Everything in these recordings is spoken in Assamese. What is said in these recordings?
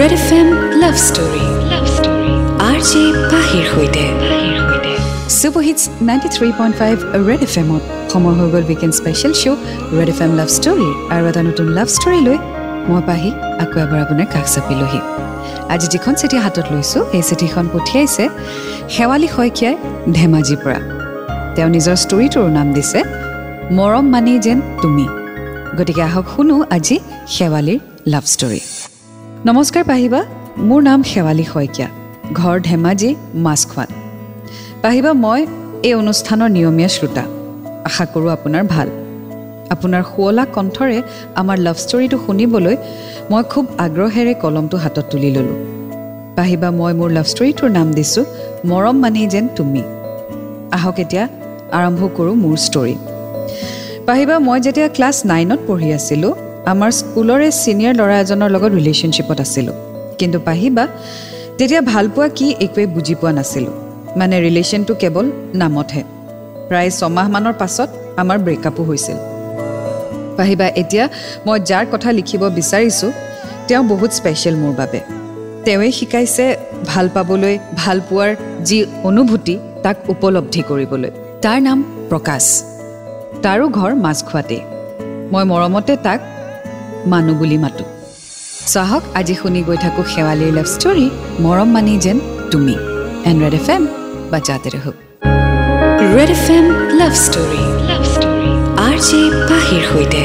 Red F M love story love story R J পাহিৰ সৈতে superhits ninety three point five red F এমত সময় হৈ গ'ল weekend special show' red F M love story আৰু এটা নতুন লাভ ষ্টৰী লৈ মই পাহি আকৌ এবাৰ আপোনাৰ কাষ চাপিলোহি। আজি যিখন চিঠি হাতত লৈছোঁ সেই চিঠিখন পঠিয়াইছে শেৱালী শইকীয়াই ধেমাজিৰ পৰা। তেওঁ নিজৰ ষ্টৰিটোৰ নাম দিছে মৰম মানি যেন তুমি। গতিকে আহক শুনো আজি শেৱালীৰ লাভ ষ্টৰী নমস্কাৰ পাহিবা মোৰ নাম শেৱালী শইকীয়া। ঘৰ ধেমাজি মাছখোৱাত পাহিবা মই এই অনুষ্ঠানৰ নিয়মীয়া শ্ৰোতা। আশা কৰোঁ আপোনাৰ ভাল। আপোনাৰ শুৱলা কণ্ঠৰে আমাৰ লাভ ষ্টৰীটো শুনিবলৈ মই খুব আগ্ৰহেৰে কলমটো হাতত তুলি ল'লোঁ। পাহিবা মই মোৰ লাভ ষ্টৰীটোৰ নাম দিছোঁ মৰম মানি যেন তুমি। আহক এতিয়া আৰম্ভ কৰোঁ মোৰ ষ্টৰী পাহিবা মই যেতিয়া ক্লাছ নাইনত পঢ়ি আছিলোঁ আমাৰ স্কুলৰে ছিনিয়ৰ ল'ৰা এজনৰ লগত ৰিলেশ্যনশ্বিপত আছিলোঁ। কিন্তু পাহিবা তেতিয়া ভালপোৱা কি একোৱেই বুজি পোৱা নাছিলোঁ। মানে ৰিলেশ্যনটো কেৱল নামতহে। প্ৰায় ছমাহমানৰ পাছত আমাৰ ব্ৰেকআপো হৈছিল। পাহিবা এতিয়া মই যাৰ কথা লিখিব বিচাৰিছোঁ তেওঁ বহুত স্পেচিয়েল মোৰ বাবে। তেওঁৱে শিকাইছে ভাল পাবলৈ ভাল পোৱাৰ যি অনুভূতি তাক উপলব্ধি কৰিবলৈ। তাৰ নাম প্ৰকাশ। তাৰো ঘৰ মাছখোৱাতেই। মই মৰমতে তাক মানুহ বুলি মাতোঁ। চাহক আজি শুনি গৈ থাকোঁ শেৱালীৰ লাভ ষ্টৰী মৰম মানি যেন তুমি। এণ্ড ৰেড এফ এম বা জাতে ৰহ red F M love story love story R J পাহিৰ সৈতে।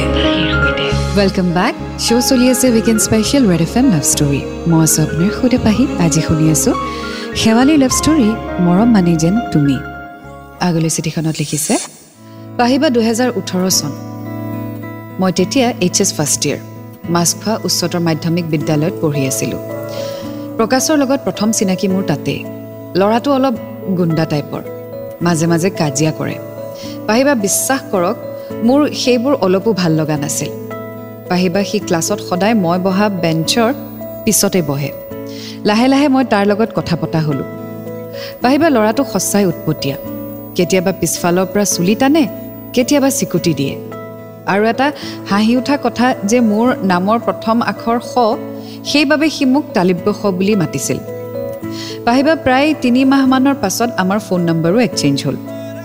ৱেলকাম বেক শ্ব' চলি আছে weekend special red F M love story মই আছোঁ আপোনাৰ সৈতে পাহি আজি শুনি আছোঁ শেৱালীৰ লাভ ষ্টৰী মৰম মানি যেন তুমি। আগলৈ চিঠিখনত লিখিছে পাহিবা দুহেজাৰ ওঠৰ চন। মই তেতিয়া এইচ এছ ফাৰ্ষ্ট ইয়েৰ মাছখোৱা উচ্চতৰ মাধ্যমিক বিদ্যালয়ত পঢ়ি আছিলোঁ। প্ৰকাশৰ লগত প্ৰথম চিনাকি মোৰ তাতেই। ল'ৰাটো অলপ গুণ্ডা টাইপৰ। মাজে মাজে কাজিয়া কৰে। পাহিবা বিশ্বাস কৰক মোৰ সেইবোৰ অলপো ভাল লগা নাছিল। পাহিবা সি ক্লাছত সদায় মই বহা বেঞ্চৰ পিছতে বহে। লাহে লাহে মই তাৰ লগত কথা পতা হ'লোঁ। পাহিবা ল'ৰাটো সঁচাই উৎপতীয়া। কেতিয়াবা পিছফালৰ পৰা চুলি টানে কেতিয়াবা চিকুটি দিয়ে। আৰু এটা হাঁহি উঠা কথা যে মোৰ নামৰ প্ৰথম আখৰ স সেইবাবে সি মোক তালিব্য স বুলি মাতিছিল। পাহিবা প্ৰায় তিনি মাহমানৰ পাছত আমাৰ ফোন নম্বৰো এক্সেঞ্জ হ'ল।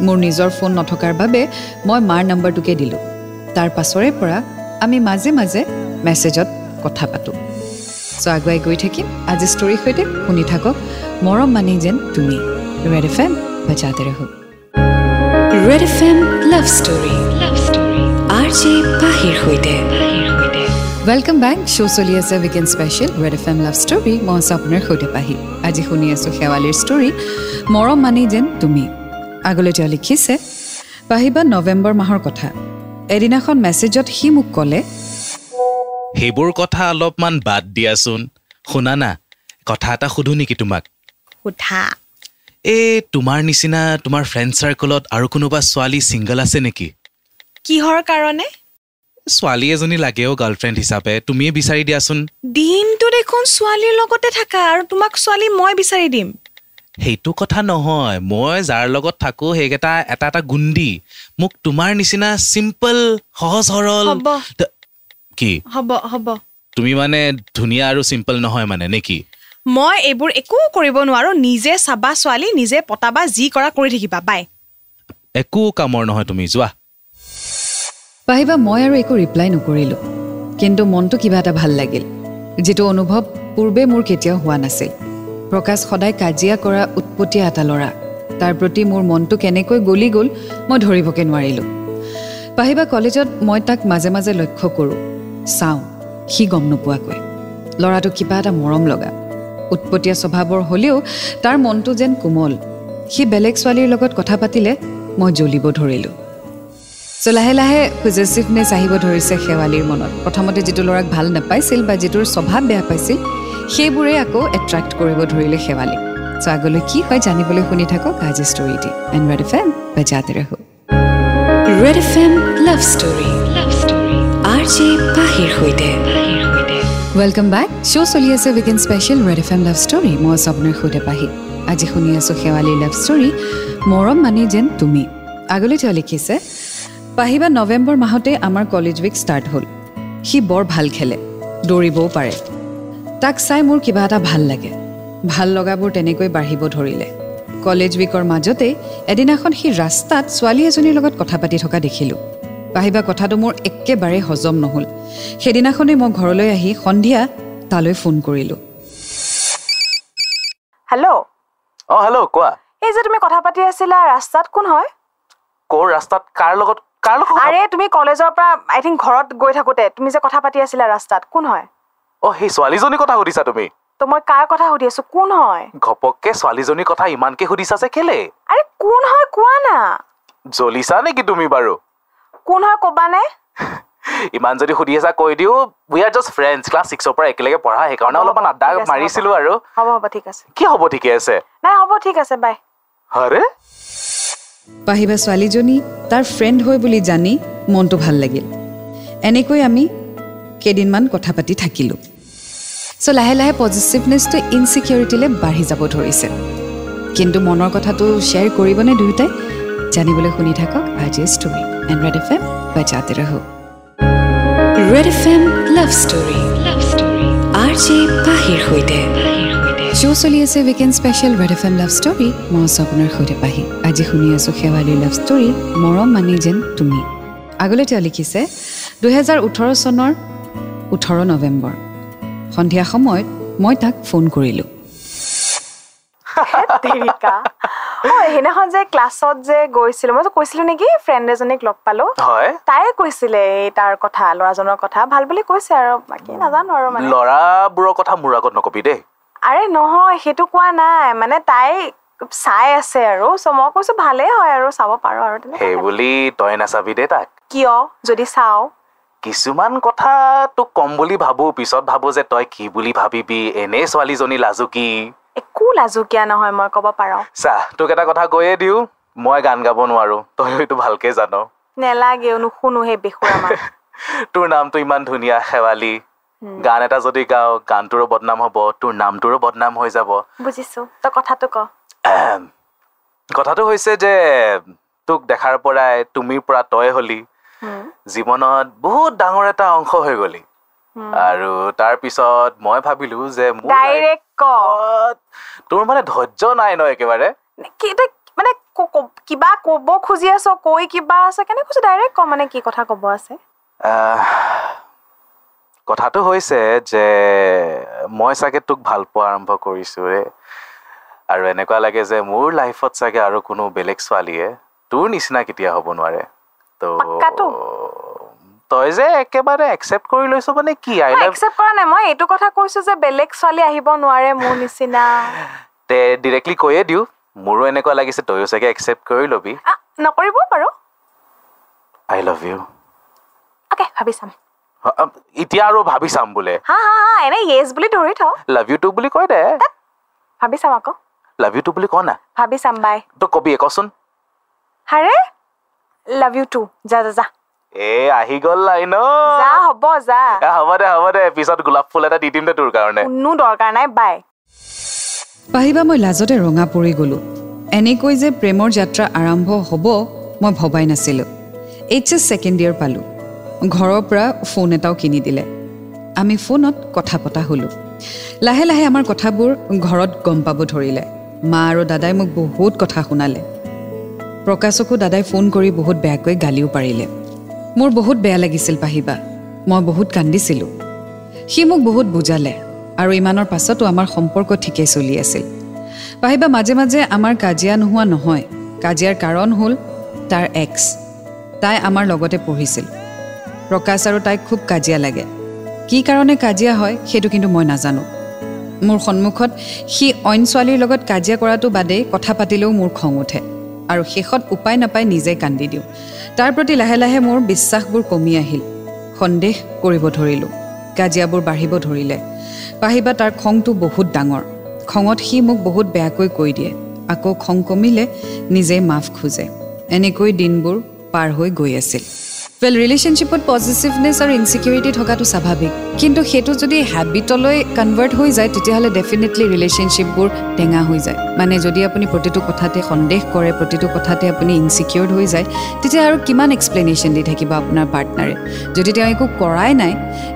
মোৰ নিজৰ ফোন নথকাৰ বাবে মই মাৰ নম্বৰটোকে দিলোঁ। তাৰ পাছৰে পৰা আমি মাজে মাজে মেছেজত কথা পাতোঁ। চ' আগুৱাই গৈ থাকিম। আজি ষ্টৰীৰ সৈতে শুনি থাকক। মৰম মানি যেন তুমি। ৰেড এফ এম বাজাতে red F M love story R J পাহিৰ সৈতে। ৱেলকাম বেক শ্ব' চলি আছে weekend special red F M love story মই আছোঁ আপোনাৰ সৈতে পাহি। আজি শুনি আছোঁ শেৱালীৰ ষ্টৰী মৰম মানি যেন তুমি। আগলৈ তেওঁ লিখিছে পাহিবা নৱেম্বৰ মাহৰ কথা। এদিনাখন মেছেজত সি মোক ক'লে সেইবোৰ কথা অলপমান বাদ দিয়াচোন। শুনা না কথা এটা সুধো নেকি তোমাক? সোধা। এই তোমাৰ নিচিনা তোমাৰ ফ্ৰেণ্ড চাৰ্কলত আৰু কোনোবা ছোৱালী ছিংগল আছে নেকি? কিহৰ কাৰণে? ছোৱালী এজনী লাগেও গাৰ্লফ্ৰেণ্ড হিচাপে তুমিয়ে বিচাৰি দিয়াচোন। দিনটো দেখোন ছোৱালীৰ লগতে থাকা আৰু তোমাক ছোৱালী মই বিচাৰি দিম। সেইটো কথা নহয় মই যাৰ লগত থাকোঁ সেইকেইটা এটা এটা গুণ্ডি। মোক তোমাৰ নিচিনা চিম্পল সহজ সৰল হ'ব। কি? হ'ব হ'ব। তুমি মানে ধুনীয়া আৰু চিম্পল নহয় মানে নেকি মই এইবোৰ একো কৰিব নোৱাৰো নিজে চাবা ছোৱালী নিজে পতাবা যি কৰা কৰি থাকিবা বাই। একো কামৰ নহয় তুমি যোৱা। পাহিবা মই আৰু একো ৰিপ্লাই নকৰিলোঁ। কিন্তু মনটো কিবা এটা ভাল লাগিল। যিটো অনুভৱ পূৰ্বে মোৰ কেতিয়াও হোৱা নাছিল। প্ৰকাশ সদায় কাজিয়া কৰা উৎপতীয়া এটা ল'ৰা। তাৰ প্ৰতি মোৰ মনটো কেনেকৈ গলি গ'ল মই ধৰিবকৈ নোৱাৰিলোঁ। পাহিবা কলেজত মই তাক মাজে মাজে লক্ষ্য কৰোঁ। চাওঁ সি গম নোপোৱাকৈ। ল'ৰাটো কিবা এটা মৰম লগা। উৎপতীয়া স্বভাৱৰ হ'লেও তাৰ মনটো যেন কোমল। সি বেলেগ ছোৱালীৰ লগত কথা পাতিলে মই জ্বলিব ধৰিলোঁ। চ' লাহে লাহে পজিটিভনেছ আহিব ধৰিছে শেৱালীৰ মনত। প্ৰথমতে যিটো ল'ৰাক ভাল নাপাইছিল বা যিটোৰ স্বভাৱ বেয়া পাইছিল সেইবোৰে আকৌ এট্ৰেক্ট কৰিব ধৰিলে শেৱালীক চ' আগলৈ কি হয় জানিবলৈ শুনি থাকক আজি ষ্টৰিটি এণ্ড ৰেড এফ এম বাজাতে ৰহ। Red F M love story love story R J পাহিৰ সৈতে। ৱেলকাম বেক শ্ব' চলি আছে weekend special red F M love story মই আছোঁ আপোনাৰ সৈতে পাহি। আজি শুনি আছোঁ শেৱালীৰ লাভ ষ্টৰী মৰম মানি যেন তুমি। আগলৈ তেওঁ লিখিছে পাহিবা নৱেম্বৰ মাহতে আমাৰ কলেজ উইক ষ্টাৰ্ট হ'ল। সি বৰ ভাল খেলে দৌৰিবও পাৰে। তাক চাই মোৰ কিবা এটা ভাল লাগে। ভাল লগাবোৰ তেনেকৈ বাঢ়িব ধৰিলে। কলেজ উইকৰ মাজতেই এদিনাখন সি ৰাস্তাত ছোৱালী এজনীৰ লগত কথা পাতি থকা দেখিলোঁ। পাহিবা কথাটো মোৰ একেবাৰে হজম নহ'ল। সেইদিনাখনেই মই ঘৰলৈ আহি সন্ধিয়া তালৈ ফোন কৰিলোঁ। হেল্ল' অ হেল্ল' কোৱা। এই যে তুমি কথা পাতি আছিলা ৰাস্তাত কোন হয়? ক'ৰ ৰাস্তাত কাৰ লগত আৰে তুমি কলেজৰ পৰা আই থিংক ঘৰত গৈ থাকোতে তুমি যে কথা পাতি আছিলা ৰাস্তাত কোন হয়? অ সেই ছোৱালীজনীৰ কথা সুধিছা তুমি। তো মই কাৰ কথা সুধি আছো কোন হয়? ঘপককে ছোৱালীজনীৰ কথা ইমানকে সুধিছা যে কেলে? আৰে কোন হয় কোৱা না? জ্বলিছা নেকি তুমি বাৰু? কোন হয় ক'বানে ইমান যদি সুধি আছা কৈ দিওঁ। We are just friends class ছিক্সৰ পৰা একেলগে পঢ়া সেইকাৰণে অলপমান আড্ডা মাৰিছিলো। আৰু। হ'ব হ'ব ঠিক আছে। কি হ'ব ঠিকে আছে? নাই হ'ব ঠিক আছে বাই। আৰে? পাহিবা ছোৱালীজনী তাৰ ফ্ৰেণ্ড হয় বুলি জানি মনটো ভাল লাগিল। এনেকৈ আমি কেইদিনমান কথা পাতি থাকিলোঁ। চ' লাহে লাহে পজিটিভনেছটো ইনচিকিউৰিটিলৈ বাঢ়ি যাব ধৰিছে। কিন্তু মনৰ কথাটো শ্বেয়াৰ কৰিবনে দুয়োটাই জানিবলৈ শুনি থাকক আজিৰ story and red F M বাজাতে ৰহো red F M love story love story R J পাহিৰ সৈতে। শ্ব' চলি আছে weekend special red F M love story মই আছোঁ আপোনাৰ সৈতে পাহি। আজি শুনি আছোঁ শেৱালীৰ লাভ ষ্টৰী মৰম মানি যেন তুমি। আগলৈ তেওঁ লিখিছে দুহেজাৰ ওঠৰ চনৰ ওঠৰ নৱেম্বৰ। সন্ধিয়া সময়ত মই তাক ফোন কৰিলোঁ। সেইদিনাখন যে ক্লাছত যে গৈছিলো মই কৈছিলো নেকি ফ্ৰেণ্ড এজনীক লগ পালো। হয়। তাইয়ে কৈছিলে তাৰ কথা ল'ৰাজনৰ কথা। ভাল বুলি কৈছে আৰু বাকী নাজানো আৰু মানে। ল'ৰাবোৰৰ কথা মোৰ আগত নকবি দেই। আৰে নহয় সেইটো কোৱা নাই। মানে তাই চাই আছে আৰু। চ' মই কৈছো ভালেই হয় আৰু চাব পাৰো আৰু সেই বুলি তই নাচাবি দেই তাক। কিয়? যদি চাওঁ। কিছুমান কথা তোক কম বুলি ভাবো পিছত ভাবো যে তই কি বুলি ভাবিবি। এনেই ছোৱালীজনী লাজুকী। একো লাজুকীয়া নহয় মই ক'ব পাৰো। চা তোক এটা কথা কৈয়ে দিওঁ মই গান গাব নোৱাৰো। তই হয়তো ভালকে জান। নেলাগেও নুশুনো সেই আমাৰ তোৰ নামটো ইমান ধুনীয়া শেৱালী। গান এটা যদি গাও গানটোৰো বদনাম হ'ব তোৰ নামটোৰো বদনাম হৈ যাব। বুজিছো। তই কথাটো ক। কথাটো হৈছে যে তোক দেখাৰ পৰাই তুমিৰ পৰা তই হলি। জীৱনত বহুত ডাঙৰ এটা অংশ হৈ গলি। আৰু তাৰ পিছত মই ভাবিলো যে তোৰ মানে ধৈৰ্য নাই ন একেবাৰে? মানে কিবা ক'ব খুজি আছ কৈ কিবা আছে কেনে কৈছো? ডাইৰেক্ট ক মানে কি কথা ক'ব আছে? কথাটো হৈছে যে মই চাগে তোক ভাল পোৱা আৰম্ভ কৰিছো ৰে। আৰু এনেকুৱা লাগে যে মোৰ লাইফত চাগে আৰু কোনো বেলেগ ছোৱালীয়ে তোৰ নিচিনা কেতিয়া হ'ব নোৱাৰে। তো? তই যে একেবাৰে একচেপ্ট কৰি লৈছ মানে কি? আই লাভ একচেপ্ট কৰা নাই মই এইটো কথা কৈছো যে বেলেগ ছোৱালী আহিব নোৱাৰে মোৰ নিচিনা। তে কৈয়ে দিওঁ মোৰো এনেকুৱা লাগিছে তয়ো চাগে একচেপ্ট কৰি ল'বি। পাৰো। আই লাভ ইউ অ'কে ভাবি চাম। এতিয়া আৰু ভাবি চাম বোলে। হা হা হা এনে য়েছ বুলি ধৰি থ লাভ ইউ টু বুলি কয় দে। ভাবি চাম আকৌ। লাভ ইউ টু বুলি ক না? ভাবি চাম বাই তই কবি কচোন। হাৰে লাভ ইউ টু যা যা যা। এ আহি গ'ল লাইন যা হ'ব যা। হ'ব দে হ'ব দে পিছত গোলাপ ফুল এটা দি দিম দে তোৰ কাৰণে। কোনো দৰকাৰ নাই বাই পাহিবা মই লাজতে ৰঙা পৰি গ'লোঁ। এনেকৈ যে প্ৰেমৰ যাত্ৰা আৰম্ভ হ'ব মই ভবাই নাছিলোঁ। এইচ এছ ছেকেণ্ড ইয়েৰ পালোঁ। ঘৰৰ পৰা ফোন এটাও কিনি দিলে। আমি ফোনত কথা পতা হ'লোঁ। লাহে লাহে আমাৰ কথাবোৰ ঘৰত গম পাব ধৰিলে। মা আৰু দাদাই মোক বহুত কথা শুনালে। প্ৰকাশকো দাদাই ফোন কৰি বহুত বেয়াকৈ গালিও পাৰিলে। মোৰ বহুত বেয়া লাগিছিল পাহিবা। মই বহুত কান্দিছিলোঁ। সি মোক বহুত বুজালে আৰু ইমানৰ পাছতো আমাৰ সম্পৰ্ক ঠিকেই চলি আছিল। পাহিবা মাজে মাজে আমাৰ কাজিয়া নোহোৱা নহয়। কাজিয়াৰ কাৰণ হ'ল তাৰ এক্স তাই আমাৰ লগতে পঢ়িছিল। প্ৰকাশ আৰু তাইক খুব কাজিয়া লাগে। কি কাৰণে কাজিয়া হয় সেইটো কিন্তু মই নাজানো। মোৰ সন্মুখত সি অইন ছোৱালীৰ লগত কাজিয়া কৰাটো বাদেই কথা পাতিলেও মোৰ খং উঠে আৰু শেষত উপায় নাপাই নিজে কান্দি দিওঁ। তাৰ প্ৰতি লাহে লাহে মোৰ বিশ্বাসবোৰ কমি আহিল। সন্দেহ কৰিব ধৰিলোঁ। কাজিয়াবোৰ বাঢ়িব ধৰিলে। পাহিবা তাৰ খংটো বহুত ডাঙৰ। খঙত সি মোক বহুত বেয়াকৈ কৈ দিয়ে। আকৌ খং কমিলে নিজেই মাফ খোজে। এনেকৈ দিনবোৰ পাৰ হৈ গৈ আছিল। ৱেল ৰিলেশ্যনশ্বিপত পজিটিভনেছ আৰু ইনচিকিউৰিটি থকাটো স্বাভাৱিক। কিন্তু সেইটো যদি হেবিটলৈ কনভাৰ্ট হৈ যায় তেতিয়াহ'লে ডেফিনেটলি ৰিলেশ্যনশ্বিপবোৰ টেঙা হৈ যায়। মানে যদি আপুনি প্ৰতিটো কথাতে সন্দেহ কৰে প্ৰতিটো কথাতে আপুনি ইনচিকিউৰ্ড হৈ যায় তেতিয়া আৰু কিমান এক্সপ্লেনেশ্যন দি থাকিব আপোনাৰ পাৰ্টনাৰে যদি তেওঁ একো কৰাই নাই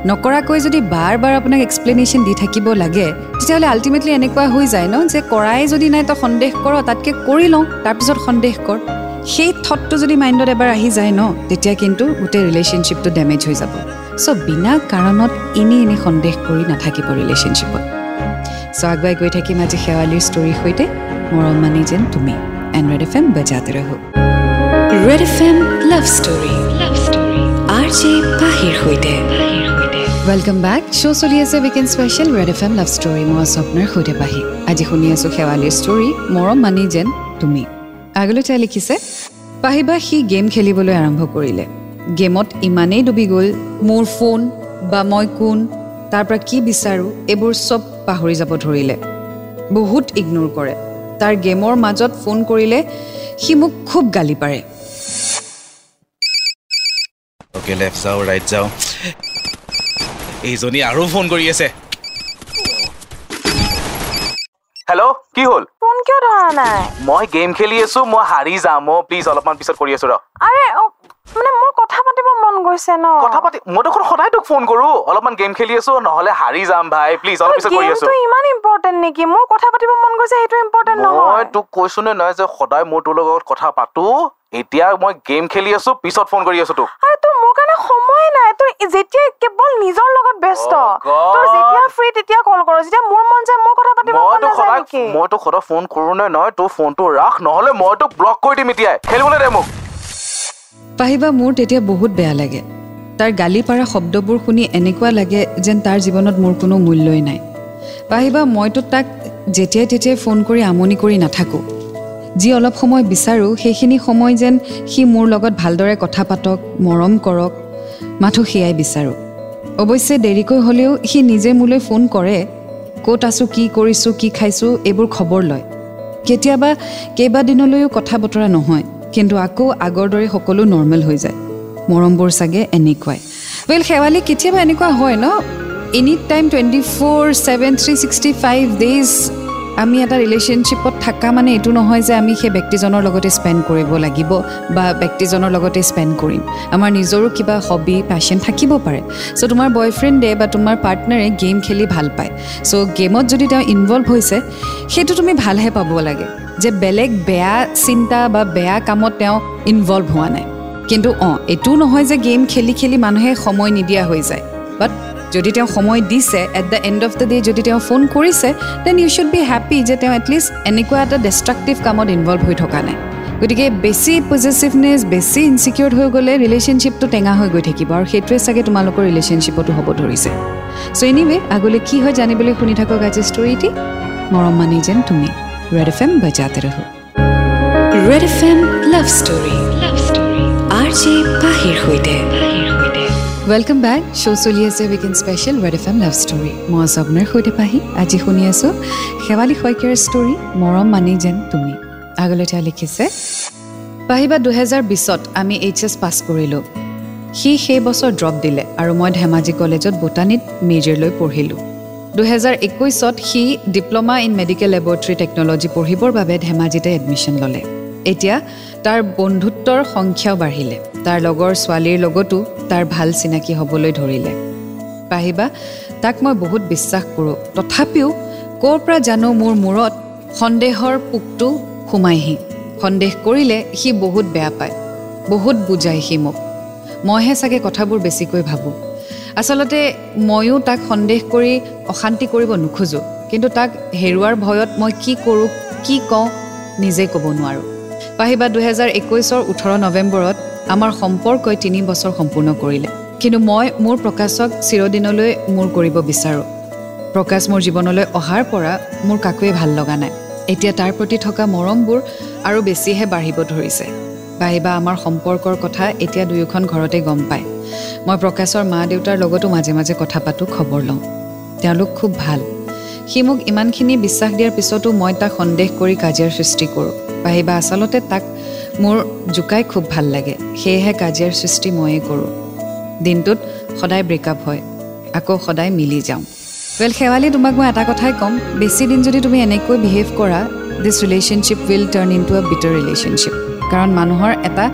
নকৰাকৈ যদি বাৰ বাৰ আপোনাক এক্সপ্লেনেশ্যন দি থাকিব লাগে তেতিয়াহ'লে আল্টিমেটলি এনেকুৱা হৈ যায় ন যে কৰাই যদি নাই তই সন্দেহ কৰ তাতকৈ কৰি লওঁ তাৰপিছত সন্দেহ কৰ। সেই থটটো যদি মাইণ্ডত এবাৰ আহি যায় ন তেতিয়া কিন্তু গোটেই ৰিলেশ্যনশ্বিপটো ডেমেজ হৈ যাব। চ' বিনা কাৰণত এনেই এনেই সন্দেহ কৰি নাথাকিব ৰিলেশ্যনশ্বিপত চ' আগুৱাই গৈ থাকিম আজি শেৱালিৰ ষ্টৰীৰ সৈতে। মৰম মানি যেন তুমি। এণ্ড ৰেড এফ এম বজাতে ৰহো। Red F M love story love story R J পাহিৰ সৈতে। ৱেলকাম বেক শ্ব' চলি আছে weekend special red F M love story মই স্বপ্নাৰ সৈতে পাহি আজি শুনি আছোঁ শেৱালিৰ ষ্টৰী মৰম মানি যেন তুমি। আগলৈ তাই লিখিছে পাহিবা সি গেম খেলিবলৈ আৰম্ভ কৰিলে। গেমত ইমানেই ডুবি গ'ল মোৰ ফোন বা মই কোন তাৰ পৰা কি বিচাৰোঁ এইবোৰ চব পাহৰি যাব ধৰিলে। বহুত ইগন'ৰ কৰে। তাৰ গেমৰ মাজত ফোন কৰিলে সি মোক খুব গালি পাৰে। এইজনী আৰু ফোন কৰি আছে। মই গেম খেলি আছো মই হাৰি যাম অ' প্লিজ অলপমান পিছত কৰি আছো ৰ। আৰে মানে মোৰ কথা পাতিব মন গৈছে ন? কথা পাতি মই দেখোন সদায় তোক ফোন কৰো অলপমান গেম খেলি আছো নহ'লে হাৰি যাম ভাই প্লিজ অলপ পিছত কৰি আছো। গেমটো ইমান ইম্পৰ্টেণ্ট নেকি? মোৰ কথা পাতিব মন গৈছে সেইটো ইম্পৰ্টেণ্ট মই নহয়। তোক কৈছো নে নাই যে সদায় মই তোৰ লগত কথা পাতো। এতিয়া মই গেম খেলি আছো পিছত ফোন কৰি আছো তোক। আৰে তোৰ মোৰ কাৰণে সময় নাই। তোৰ যেতিয়া কেৱল নিজৰ লগত ব্যস্ত Oh. তোৰ যেতিয়া ফ্ৰী তেতিয়া কল কৰ। যেতিয়া মোৰ মন যায় মোৰ কথা পাতিব মই মন তোক নাযায় সদায় নেকি? মই তোক সদায় ফোন কৰো নে নহয় তোৰ ফোনটো ৰাখ। নহ'লে মই তোক ব্লক কৰি দিম এতিয়াই। খেলিবলৈ দে মোক। পাহিবা মোৰ তেতিয়া বহুত বেয়া লাগে। তাৰ গালি পাৰা শব্দবোৰ শুনি এনেকুৱা লাগে যেন তাৰ জীৱনত মোৰ কোনো মূল্যই নাই। পাহিবা মইতো তাক যেতিয়াই তেতিয়াই ফোন কৰি আমনি কৰি নাথাকোঁ। যি অলপ সময় বিচাৰোঁ সেইখিনি সময় যেন সি মোৰ লগত ভালদৰে কথা পাতক মৰম কৰক মাথো সেয়াই বিচাৰোঁ। অৱশ্যে দেৰিকৈ হ'লেও সি নিজে মোলৈ ফোন কৰে ক'ত আছোঁ কি কৰিছোঁ কি খাইছোঁ এইবোৰ খবৰ লয়। কেতিয়াবা কেইবাদিনলৈও কথা বতৰা নহয় কিন্তু আকৌ আগৰ দৰে সকলো নৰ্মেল হৈ যায়। মৰমবোৰ চাগে এনেকুৱাই। ৱেল শেৱালি কেতিয়াবা এনেকুৱা হয় ন? Any time twenty four seven three sixty five days আমি এটা ৰিলেশ্যনশ্বিপত থকা মানে এইটো নহয় যে আমি সেই ব্যক্তিজনৰ লগতে স্পেণ্ড কৰিব লাগিব বা ব্যক্তিজনৰ লগতে স্পেণ্ড কৰিম। আমাৰ নিজৰো কিবা হবি পেশ্যন থাকিব পাৰে। চ' তোমাৰ বয়ফ্ৰেণ্ডে বা তোমাৰ পাৰ্টনাৰে গেম খেলি ভাল পায়। চ' গেমত যদি তেওঁ ইনভল্ভ হৈছে সেইটো তুমি ভালহে পাব লাগে। যে বেলেগ বেয়া চিন্তা বা বেয়া কামত তেওঁ ইনভল্ভ হোৱা নাই। কিন্তু অঁ এইটোও নহয় যে গেম খেলি খেলি মানুহে সময় নিদিয়া হৈ যায়। বাট যদি তেওঁ সময় দিছে at the end of the day যদি তেওঁ ফোন কৰিছে then you should be happy যে তেওঁ এটলিষ্ট এনেকুৱা এটা ডিষ্ট্ৰাক্টিভ কামত ইনভল্ভ হৈ থকা নাই। গতিকে বেছি পজিটিভনেছ বেছি ইনচিকিউৰ্ড হৈ গ'লে ৰিলেশ্যনশ্বিপটো টেঙা হৈ গৈ থাকিব আৰু সেইটোৱে চাগে তোমালোকৰ ৰিলেশ্যনশ্বিপতো হ'ব ধৰিছে। চ' এনিৱে আগলৈ কি হয় জানিবলৈ শুনি থাকক আজি ষ্টৰিটি মৰম মানি যেন তুমি। ৰেড এফ এম বজাতে ৰহো। Red F M love story love story R J পাহিৰ সৈতে। ৱেলকাম বেক শ্ব' চলি আছে weekend special red F M love story মই স্বপ্নৰ সৈতে পাহি আজি শুনি আছোঁ শেৱালী শইকীয়াৰ ষ্টৰী মৰম মানি যেন তুমি আগলৈ তেওঁ লিখিছে পাহিবা দুহেজাৰ বিছত আমি এইচ এছ পাছ কৰিলোঁ সি সেই বছৰ ড্ৰপ দিলে আৰু মই ধেমাজি কলেজত বোটানীত মেজৰ লৈ পঢ়িলোঁ দুহেজাৰ একৈছত সি diploma in medical laboratory technology পঢ়িবৰ বাবে ধেমাজিতে এডমিশ্যন ল'লে এতিয়া তাৰ বন্ধুত্বৰ সংখ্যাও বাঢ়িলে। তাৰ লগৰ ছোৱালীৰ লগতো তাৰ ভাল চিনাকি হ'বলৈ ধৰিলে। পাহিবা তাক মই বহুত বিশ্বাস কৰোঁ। তথাপিও ক'ৰ পৰা জানো মোৰ মূৰত সন্দেহৰ পোকটো সোমাইহি। সন্দেহ কৰিলে সি বহুত বেয়া পায়। বহুত বুজায় সি মোক। মইহে চাগে কথাবোৰ বেছিকৈ ভাবোঁ। আচলতে ময়ো তাক সন্দেহ কৰি অশান্তি কৰিব নোখোজোঁ। কিন্তু তাক হেৰুৱাৰ ভয়ত মই কি কৰোঁ কি কওঁ নিজেই ক'ব নোৱাৰোঁ। পাহিবা দুহেজাৰ একৈছৰ ওঠৰ নৱেম্বৰত আমাৰ সম্পৰ্কই তিনি বছৰ সম্পূৰ্ণ কৰিলে। কিন্তু মই মোৰ প্ৰকাশক চিৰদিনলৈ মোৰ কৰিব বিচাৰোঁ। প্ৰকাশ মোৰ জীৱনলৈ অহাৰ পৰা মোৰ কাকোৱে ভাল লগা নাই। এতিয়া তাৰ প্ৰতি থকা মৰমবোৰ আৰু বেছিহে বাঢ়িব ধৰিছে। বাহিবা আমাৰ সম্পৰ্কৰ কথা এতিয়া দুয়োখন ঘৰতে গম পায়। মই প্ৰকাশৰ মা দেউতাৰ লগতো মাজে মাজে কথা পাতোঁ খবৰ লওঁ। তেওঁলোক খুব ভাল। সি মোক ইমানখিনি বিশ্বাস দিয়াৰ পিছতো মই তাক সন্দেহ কৰি কাজিয়াৰ সৃষ্টি কৰোঁ। বাহিবা আচলতে তাক মোৰ জোকাই খুব ভাল লাগে সেয়েহে কাজিয়াৰ সৃষ্টি ময়ে কৰোঁ। দিনটোত সদায় ব্ৰেকআপ হয় আকৌ সদায় মিলি যাওঁ। ৱেল শেৱালি তোমাক মই এটা কথাই ক'ম বেছি দিন যদি তুমি এনেকৈ বিহেভ কৰা দিছ relationship will turn in to a bitter relationship কাৰণ মানুহৰ এটা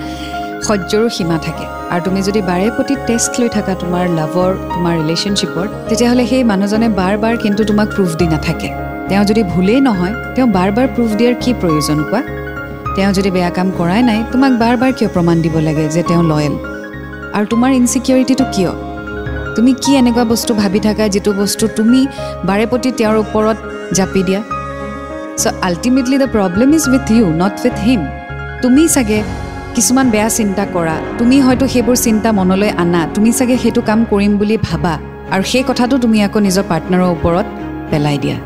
সহ্যৰো সীমা থাকে। আৰু তুমি যদি বাৰে প্ৰতি টেষ্ট লৈ থাকা তোমাৰ লাভৰ তোমাৰ ৰিলেশ্যনশ্বিপৰ তেতিয়াহ'লে সেই মানুহজনে বাৰ বাৰ কিন্তু তোমাক প্ৰুফ দি নাথাকে। তেওঁ যদি ভুলেই নহয় তেওঁ বাৰ বাৰ প্ৰুফ দিয়াৰ কি প্ৰয়োজন কোৱা? তেওঁ যদি বেয়া কাম কৰাই নাই তোমাক বাৰ বাৰ কিয় প্ৰমাণ দিব লাগে যে তেওঁ লয়েল আৰু তোমাৰ ইনচিকিউৰিটিটো কিয়? তুমি কি এনেকুৱা বস্তু ভাবি থাকা যিটো বস্তু তুমি বাৰে প্ৰতি তেওঁৰ ওপৰত জাপি দিয়া? So' ultimately the problem is with you not with him তুমি চাগে কিছুমান বেয়া চিন্তা কৰা। তুমি হয়তো সেইবোৰ চিন্তা মনলৈ আনা। তুমি চাগে সেইটো কাম কৰিম বুলি ভাবা। আৰু সেই কথাটো তুমি আকৌ নিজৰ পাৰ্টনাৰৰ ওপৰত পেলাই দিয়া।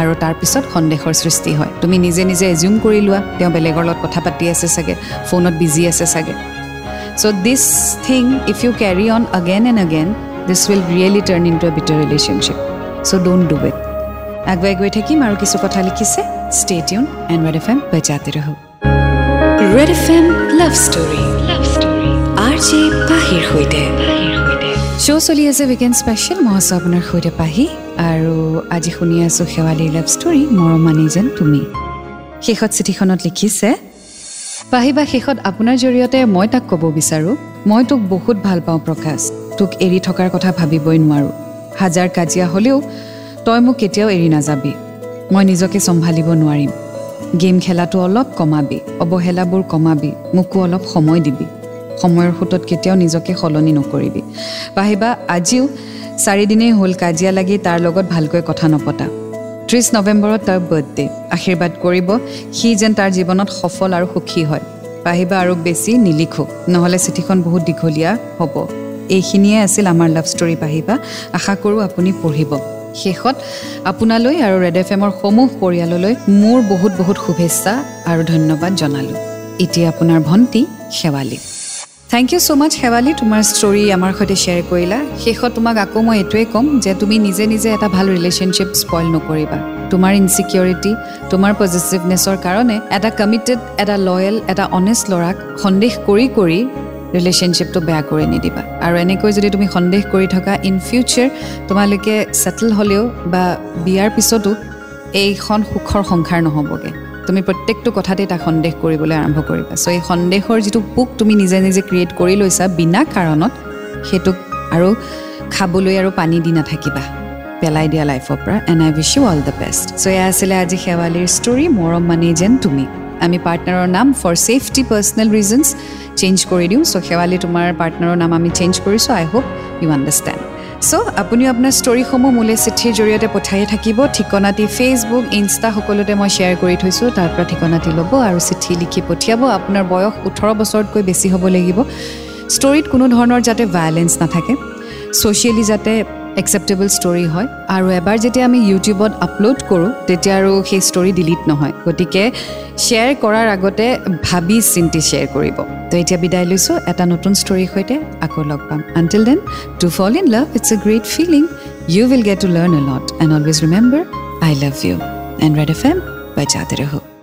আৰু তাৰপিছত সন্দেহৰ সৃষ্টি হয়। তুমি নিজে নিজে এজিউম কৰি লোৱা। তেওঁ বেলেগৰ লগত কথা পাতি আছে চাগে। ফোনত বিজি আছে চাগে। So' this thing if you carry on again and again this will really turn into a better relationship so' don't do it আগুৱাই গৈ থাকিম আৰু কিছু কথা লিখিছে। Stay tune and red F M বজাতে ৰহ red F M love story love story R J পাহিৰ সৈতে শ্ব' চলি আছে উইকেণ্ড স্পেচিয়েল মই আছোঁ আপোনাৰ সৈতে পাহি। আৰু আজি শুনি আছোঁ শেৱালীৰ লাভ ষ্টৰী মৰম মানি যেন তুমি। শেষত চিঠিখনত লিখিছে পাহি বা শেষত আপোনাৰ জৰিয়তে মই তাক ক'ব বিচাৰোঁ। মই তোক বহুত ভাল পাওঁ প্ৰকাশ। তোক এৰি থকাৰ কথা ভাবিবই নোৱাৰোঁ। হাজাৰ কাজিয়া হ'লেও তই মোক কেতিয়াও এৰি নাযাবি। মই নিজকে চম্ভালিব নোৱাৰিম। গেম খেলাটো অলপ কমাবি অৱহেলাবোৰ কমাবি মোকো অলপ সময় দিবি। সময়ৰ সোঁতত কেতিয়াও নিজকে সলনি নকৰিবি। পাহিবা আজিও চাৰিদিনেই হ'ল কাজিয়া লাগি তাৰ লগত ভালকৈ কথা নপতা। ত্ৰিছ নৱেম্বৰত তাৰ বাৰ্থডে। আশীৰ্বাদ কৰিব সি যেন তাৰ জীৱনত সফল আৰু সুখী হয়। পাহিবা আৰু বেছি নিলিখো নহ'লে চিঠিখন বহুত দীঘলীয়া হ'ব। এইখিনিয়ে আছিল আমাৰ লাভ ষ্টৰী পাহিবা। আশা কৰোঁ আপুনি পঢ়িব। শেষত আপোনালৈ আৰু ৰেড এফ এমৰ সমূহ পৰিয়াললৈ মোৰ বহুত বহুত শুভেচ্ছা আৰু ধন্যবাদ জনালোঁ। এতিয়া আপোনাৰ ভণ্টি শেৱালী। থেংক ইউ ছ' মাছ শেৱালী তোমাৰ ষ্টৰী আমাৰ সৈতে শ্বেয়াৰ কৰিলা। শেষত তোমাক আকৌ মই এইটোৱে ক'ম যে তুমি নিজে নিজে এটা ভাল ৰিলেশ্যনশ্বিপ স্পইল নকৰিবা। তোমাৰ ইনচিকিউৰিটি তোমাৰ পজিটিভনেছৰ কাৰণে এটা কমিটেড এটা লয়েল এটা অনেষ্ট ল'ৰাক সন্দেহ কৰি কৰি ৰিলেশ্যনশ্বিপটো বেয়া কৰি নিদিবা। আৰু এনেকৈ যদি তুমি সন্দেহ কৰি থকা ইন ফিউচাৰ তোমালোকে ছেটেল হ'লেও বা বিয়াৰ পিছতো এইখন সুখৰ সংসাৰ নহ'বগৈ। তুমি প্ৰত্যেকটো কথাতে তাক সন্দেহ কৰিবলৈ আৰম্ভ কৰিবা। চ' এই সন্দেহৰ যিটো পোক তুমি নিজে নিজে ক্ৰিয়েট কৰি লৈছা বিনা কাৰণত সেইটোক আৰু খাবলৈ আৰু পানী দি নাথাকিবা। পেলাই দিয়া লাইফৰ পৰা। And I wish you all the best so' এয়া আছিলে আজি শেৱালীৰ ষ্টৰী মৰম মানি যেন তুমি। আমি পাৰ্টনাৰৰ নাম for safety personal reasons change কৰি দিওঁ। চ' শেৱালী তোমাৰ পাৰ্টনাৰৰ নাম আমি চেঞ্জ কৰিছোঁ। I hope you understand so' আপুনিও আপোনাৰ ষ্টৰীসমূহ মোলৈ চিঠিৰ জৰিয়তে পঠিয়াই থাকিব। ঠিকনাটি ফেচবুক ইনষ্টা সকলোতে মই শ্বেয়াৰ কৰি থৈছোঁ। তাৰ পৰা ঠিকনাটি ল'ব আৰু চিঠি লিখি পঠিয়াব। আপোনাৰ বয়স ওঠৰ বছৰতকৈ বেছি হ'ব লাগিব। ষ্টৰীত কোনো ধৰণৰ যাতে ভায়লেঞ্চ নাথাকে। ছ'চিয়েলি যাতে একচেপ্টেবল ষ্টৰী হয় আৰু এবাৰ যেতিয়া আমি ইউটিউবত আপলোড কৰোঁ তেতিয়া আৰু সেই ষ্টৰী ডিলিট নহয়। গতিকে শ্বেয়াৰ কৰাৰ আগতে ভাবি চিন্তি শ্বেয়াৰ কৰিব। তো এতিয়া বিদায় লৈছোঁ এটা নতুন ষ্টৰীৰ সৈতে আকৌ লগ পাম। Until then to fall in love it's a great feeling you will get to learn a lot and always remember I love you and red F M bye জাতে ৰহো